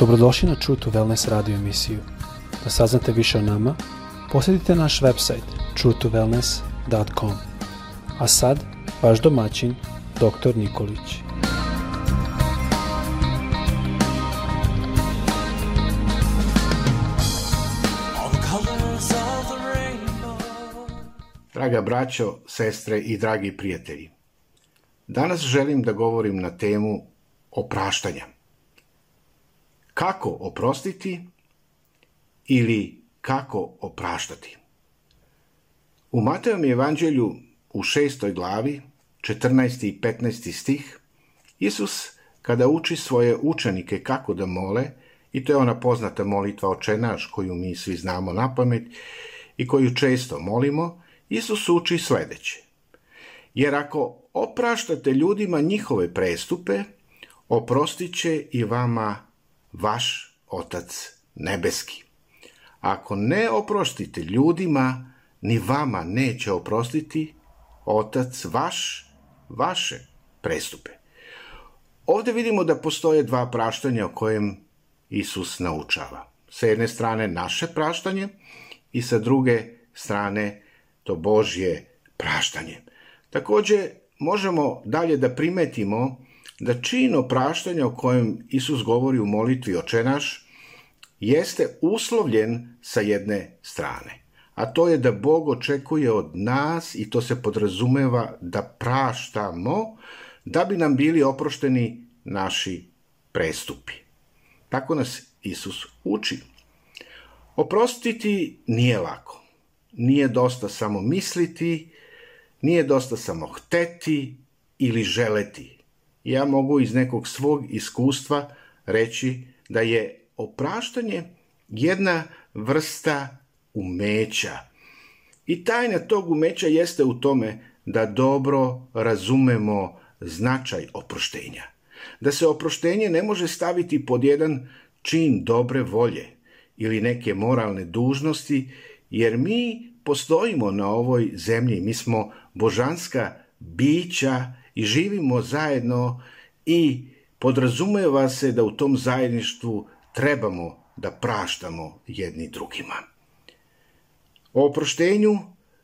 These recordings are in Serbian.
Dobrodošli na True to Wellness radio emisiju. Da saznate više o nama, posjetite naš website truetowellness.com. A sad, vaš domaćin, dr. Nikolić. Draga braćo, sestre i dragi prijatelji, danas želim da govorim na temu opraštanja. Kako oprostiti ili kako opraštati? U Matevom evanđelju u šestoj glavi, 14. i 15. stih, Isus kada uči svoje učenike kako da mole, i to je ona poznata molitva očenaš koju mi svi znamo na pamet i koju često molimo, Isus uči sledeće. Jer ako opraštate ljudima njihove prestupe, oprostit će i vama vaš Otac nebeski. Ako ne oprostite ljudima, ni vama neće oprostiti Otac vaš, vaše prestupe. Ovde vidimo da postoje dva praštanja o kojem Isus naučava. Sa jedne strane naše praštanje i sa druge strane to Božje praštanje. Takođe, možemo dalje da primetimo da čin opraštanja o kojem Isus govori u molitvi očenaš jeste uslovljen sa jedne strane. A to je da Bog očekuje od nas i to se podrazumeva da praštamo da bi nam bili oprošteni naši prestupi. Tako nas Isus uči. Oprostiti nije lako. Nije dosta samo misliti, nije dosta samo hteti ili želeti. Ja mogu iz nekog svog iskustva reći da je opraštanje jedna vrsta umeća. I tajna tog umeća jeste u tome da dobro razumemo značaj oproštenja. Da se oproštenje ne može staviti pod jedan čin dobre volje ili neke moralne dužnosti, jer mi postojimo na ovoj zemlji, mi smo božanska bića i živimo zajedno i podrazumeva se da u tom zajedništvu trebamo da praštamo jedni drugima. O oproštenju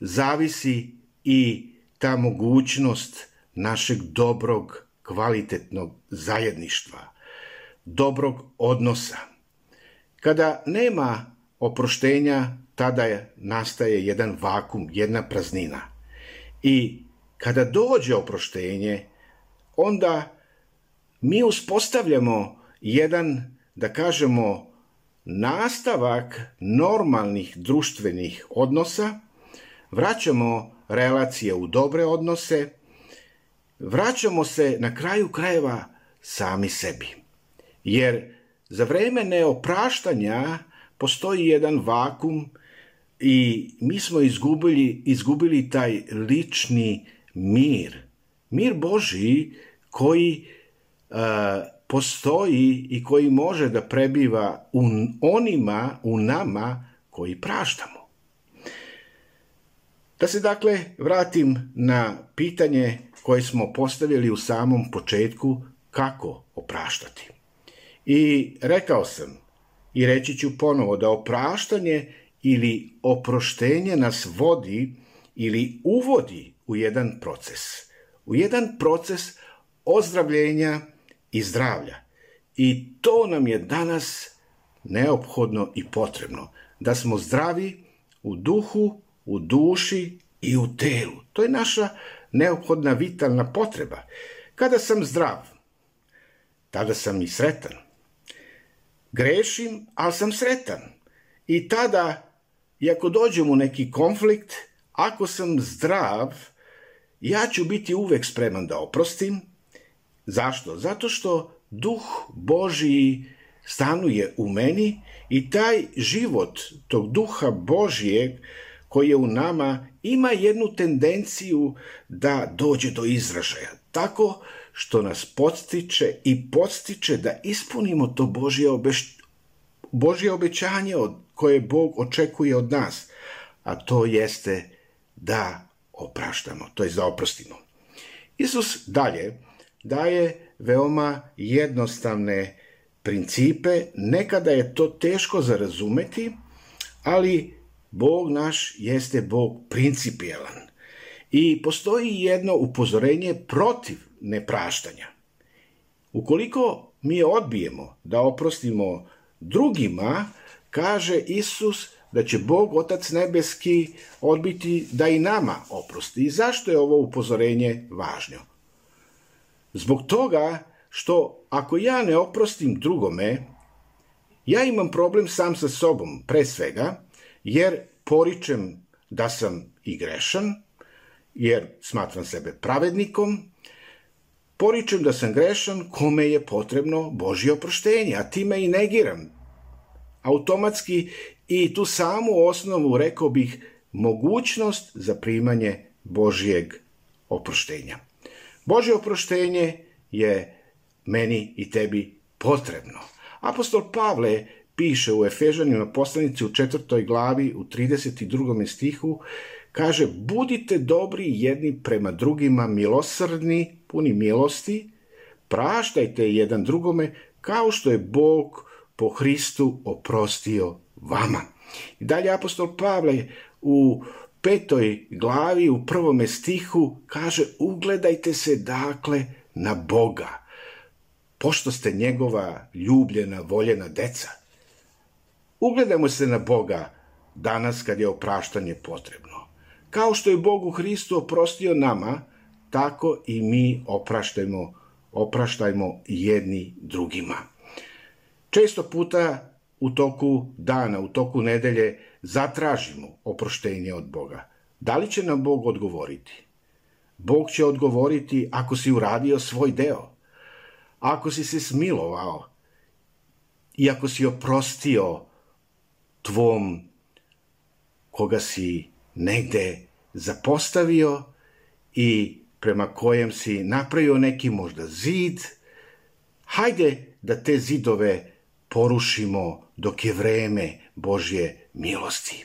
zavisi i ta mogućnost našeg dobrog, kvalitetnog zajedništva, dobrog odnosa. Kada nema oproštenja, tada je, nastaje jedan vakum, jedna praznina. I kada dođe oproštenje, onda mi uspostavljamo jedan, da kažemo, nastavak normalnih društvenih odnosa, vraćamo relacije u dobre odnose, vraćamo se na kraju krajeva sami sebi. Jer za vreme neopraštanja postoji jedan vakum i mi smo izgubili, izgubili taj lični mir. Mir Božiji koji uh, postoji i koji može da prebiva u onima, u nama koji praštamo. Da se dakle vratim na pitanje koje smo postavili u samom početku kako opraštati. I rekao sam i reći ću ponovo da opraštanje ili oproštenje nas vodi ili uvodi u jedan proces. U jedan proces ozdravljenja i zdravlja. I to nam je danas neophodno i potrebno. Da smo zdravi u duhu, u duši i u telu. To je naša neophodna vitalna potreba. Kada sam zdrav, tada sam i sretan. Grešim, ali sam sretan. I tada, i ako dođem u neki konflikt, ako sam zdrav, ja ću biti uvek spreman da oprostim. Zašto? Zato što duh Božiji stanuje u meni i taj život tog duha Božijeg koji je u nama ima jednu tendenciju da dođe do izražaja. Tako što nas podstiče i podstiče da ispunimo to Božje, obeš... Božje obećanje od koje Bog očekuje od nas, a to jeste da opraštamo, to je da oprostimo. Isus dalje daje veoma jednostavne principe, nekada je to teško za razumeti, ali Bog naš jeste Bog principijelan. I postoji jedno upozorenje protiv nepraštanja. Ukoliko mi odbijemo da oprostimo drugima, kaže Isus da će Bog Otac Nebeski odbiti da i nama oprosti. I zašto je ovo upozorenje važno? Zbog toga što ako ja ne oprostim drugome, ja imam problem sam sa sobom, pre svega, jer poričem da sam i grešan, jer smatram sebe pravednikom, poričem da sam grešan kome je potrebno Božje oproštenje, a time i negiram automatski i tu samu osnovu, rekao bih, mogućnost za primanje Božjeg oproštenja. Božje oproštenje je meni i tebi potrebno. Apostol Pavle piše u Efežanima poslanici u četvrtoj glavi u 32. stihu kaže budite dobri jedni prema drugima milosrdni, puni milosti, praštajte jedan drugome kao što je Bog po Hristu oprostio vama. I dalje apostol Pavle u petoj glavi u prvome stihu kaže ugledajte se dakle na Boga, pošto ste njegova ljubljena, voljena deca. Ugledajmo se na Boga danas kad je opraštanje potrebno. Kao što je Bog u Hristu oprostio nama, tako i mi opraštajmo, opraštajmo jedni drugima. Često puta u toku dana, u toku nedelje zatražimo oproštenje od Boga. Da li će nam Bog odgovoriti? Bog će odgovoriti ako si uradio svoj deo, ako si se smilovao i ako si oprostio tvom koga si negde zapostavio i prema kojem si napravio neki možda zid, hajde da te zidove porušimo dok je vreme Božje milosti.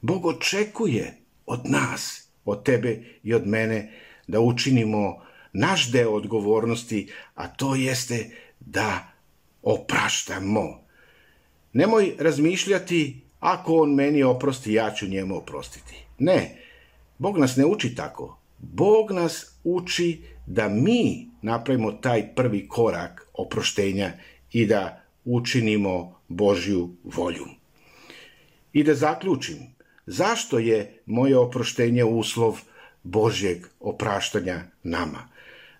Bog očekuje od nas, od tebe i od mene da učinimo naš deo odgovornosti, a to jeste da opraštamo. Nemoj razmišljati ako on meni oprosti, ja ću njemu oprostiti. Ne, Bog nas ne uči tako. Bog nas uči da mi napravimo taj prvi korak oproštenja i da učinimo Božju volju. I da zaključim, zašto je moje oproštenje uslov Božjeg opraštanja nama?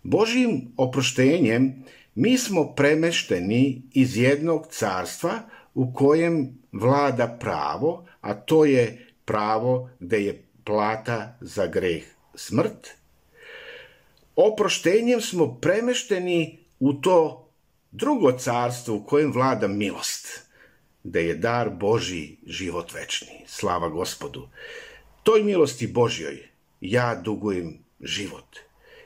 Božjim oproštenjem mi smo premešteni iz jednog carstva u kojem vlada pravo, a to je pravo gde je plata za greh smrt. Oproštenjem smo premešteni u to drugo carstvo u kojem vlada milost, gde je dar Boži život večni. Slava gospodu. Toj milosti Božjoj ja dugujem život.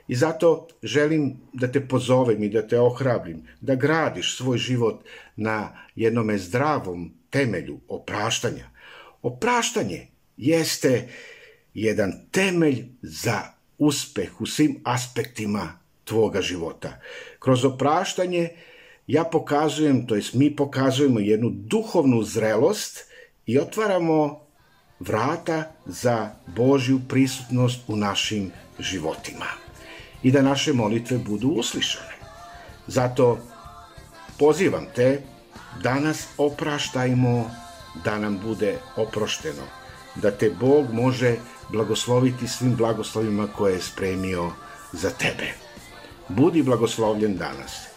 I zato želim da te pozovem i da te ohrabrim, da gradiš svoj život na jednome zdravom temelju opraštanja. Opraštanje jeste jedan temelj za uspeh u svim aspektima tvoga života. Kroz opraštanje ja pokazujem, to jest mi pokazujemo jednu duhovnu zrelost i otvaramo vrata za Božju prisutnost u našim životima i da naše molitve budu uslišane. Zato pozivam te da nas opraštajmo, da nam bude oprošteno, da te Bog može blagosloviti svim blagoslovima koje je spremio za tebe. Budi blagoslovljen danas.